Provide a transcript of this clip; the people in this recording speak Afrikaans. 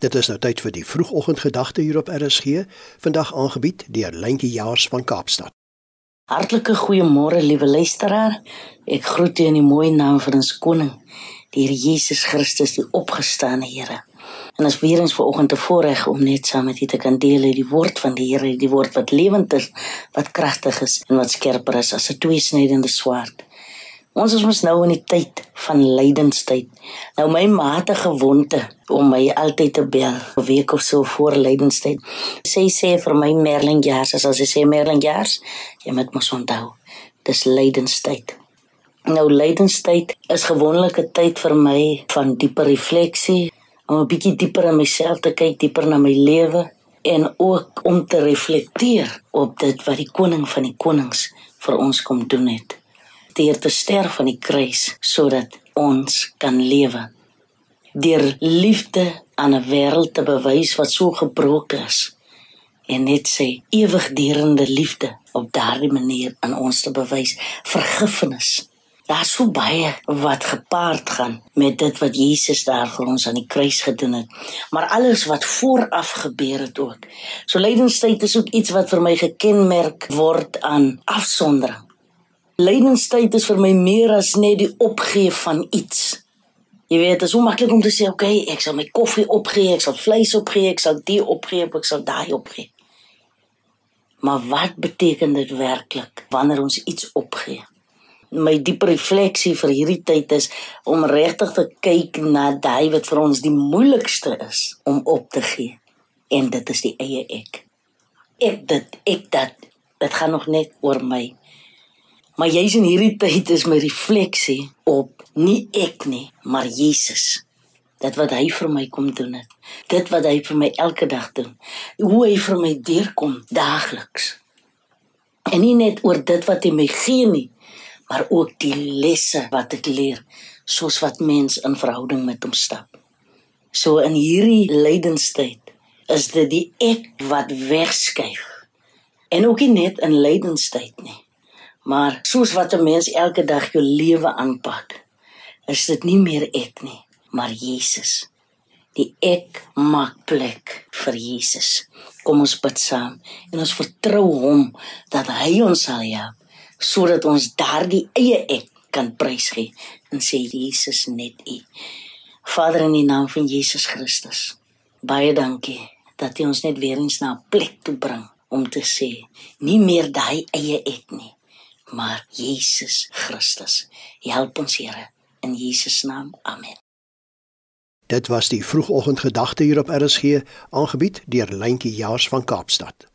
Dit is nou tyd vir die vroegoggendgedagte hier op RSG, vandag aangebied deur Lentjie Jaars van Kaapstad. Hartlike goeiemôre liewe luisteraar. Ek groet u in die mooi naam van ons koning, die Here Jesus Christus, die opgestane Here. En as weer eens vanoggend te voorreg om net saam met u te kan deel uit die woord van die Here, die woord wat lewend is, wat kragtig is en wat skerper is as 'n tweesnydende swaard. Ons is mos nou in die tyd van lydenstyd. Nou my mate gewonte om my altyd te bel 'n week of so voor lydenstyd. Sy sê vir my Merlin Jars, as sy sê Merlin Jars, jy moet mos onthou, dis lydenstyd. Nou lydenstyd is gewoonlik 'n tyd vir my van dieper refleksie, om 'n bietjie dieper in myself te kyk, dieper na my lewe en ook om te reflekteer op dit wat die koning van die konings vir ons kom doen het deur te sterf aan die kruis sodat ons kan lewe. Deur liefde aan 'n wêreld te bewys wat so gebroken is en net sê ewigdurende liefde op daardie manier aan ons te bewys vergifnis. Daar's so baie wat gepaard gaan met dit wat Jesus daar vir ons aan die kruis gedoen het. Maar alles wat vooraf gebeur het ook. So lydenstyd is ook iets wat vir my gekenmerk word aan afsondering. Lydenstyd is vir my meer as net die opgee van iets. Jy weet, dit is so maklik om te sê, "Oké, okay, ek sal my koffie opgee, ek sal vleis opgee, ek sal dit opgee, ek sal daai opgee." Maar wat beteken dit werklik wanneer ons iets opgee? My diepe refleksie vir hierdie tyd is om regtig te kyk na daai wat vir ons die moeilikste is om op te gee. En dit is die eie ek. Ek dit, ek dat. Dit gaan nog net oor my. Maar jy's in hierdie tyd is my refleksie op nie ek nie, maar Jesus. Dit wat hy vir my kom doen het. Dit wat hy vir my elke dag doen. Hoe hy vir my deurkom daagliks. En nie net oor dit wat hy my gee nie, maar ook die lesse wat ek leer, soos wat mens in verhouding met hom stap. So in hierdie lydenstyd is dit die ek wat wegskuif. En ook nie net in lydenstyd nie. Maar soos wat 'n mens elke dag jou lewe aanpak, is dit nie meer ek nie, maar Jesus. Die ek maak plek vir Jesus. Kom ons bid saam en ons vertrou hom dat hy ons sal help sodat ons daardie eie ek kan prysgee en sê Jesus net U. Vader in die naam van Jesus Christus. Baie dankie dat U ons net weer eens na 'n plek toe bring om te sê nie meer daai eie ek nie maar Jesus Christus. Help ons Here in Jesus naam. Amen. Dit was die vroegoggendgedagte hier op RSG, aangebied deur Lentjie Jaars van Kaapstad.